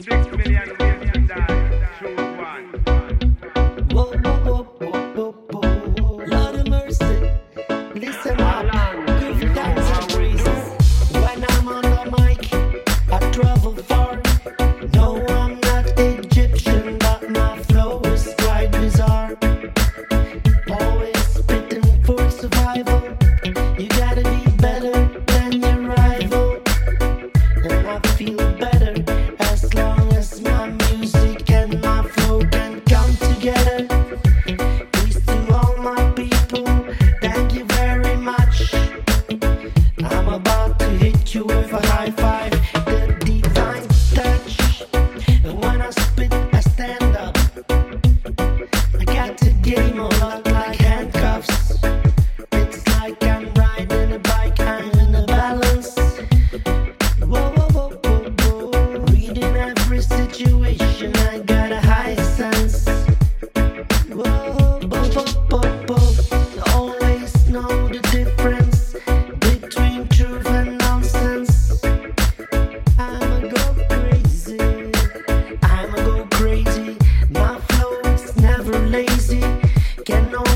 Six million ways. together.